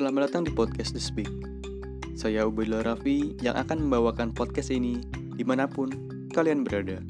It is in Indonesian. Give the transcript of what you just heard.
Selamat datang di podcast The Speak. Saya Ubaidullah Raffi yang akan membawakan podcast ini di mana pun kalian berada.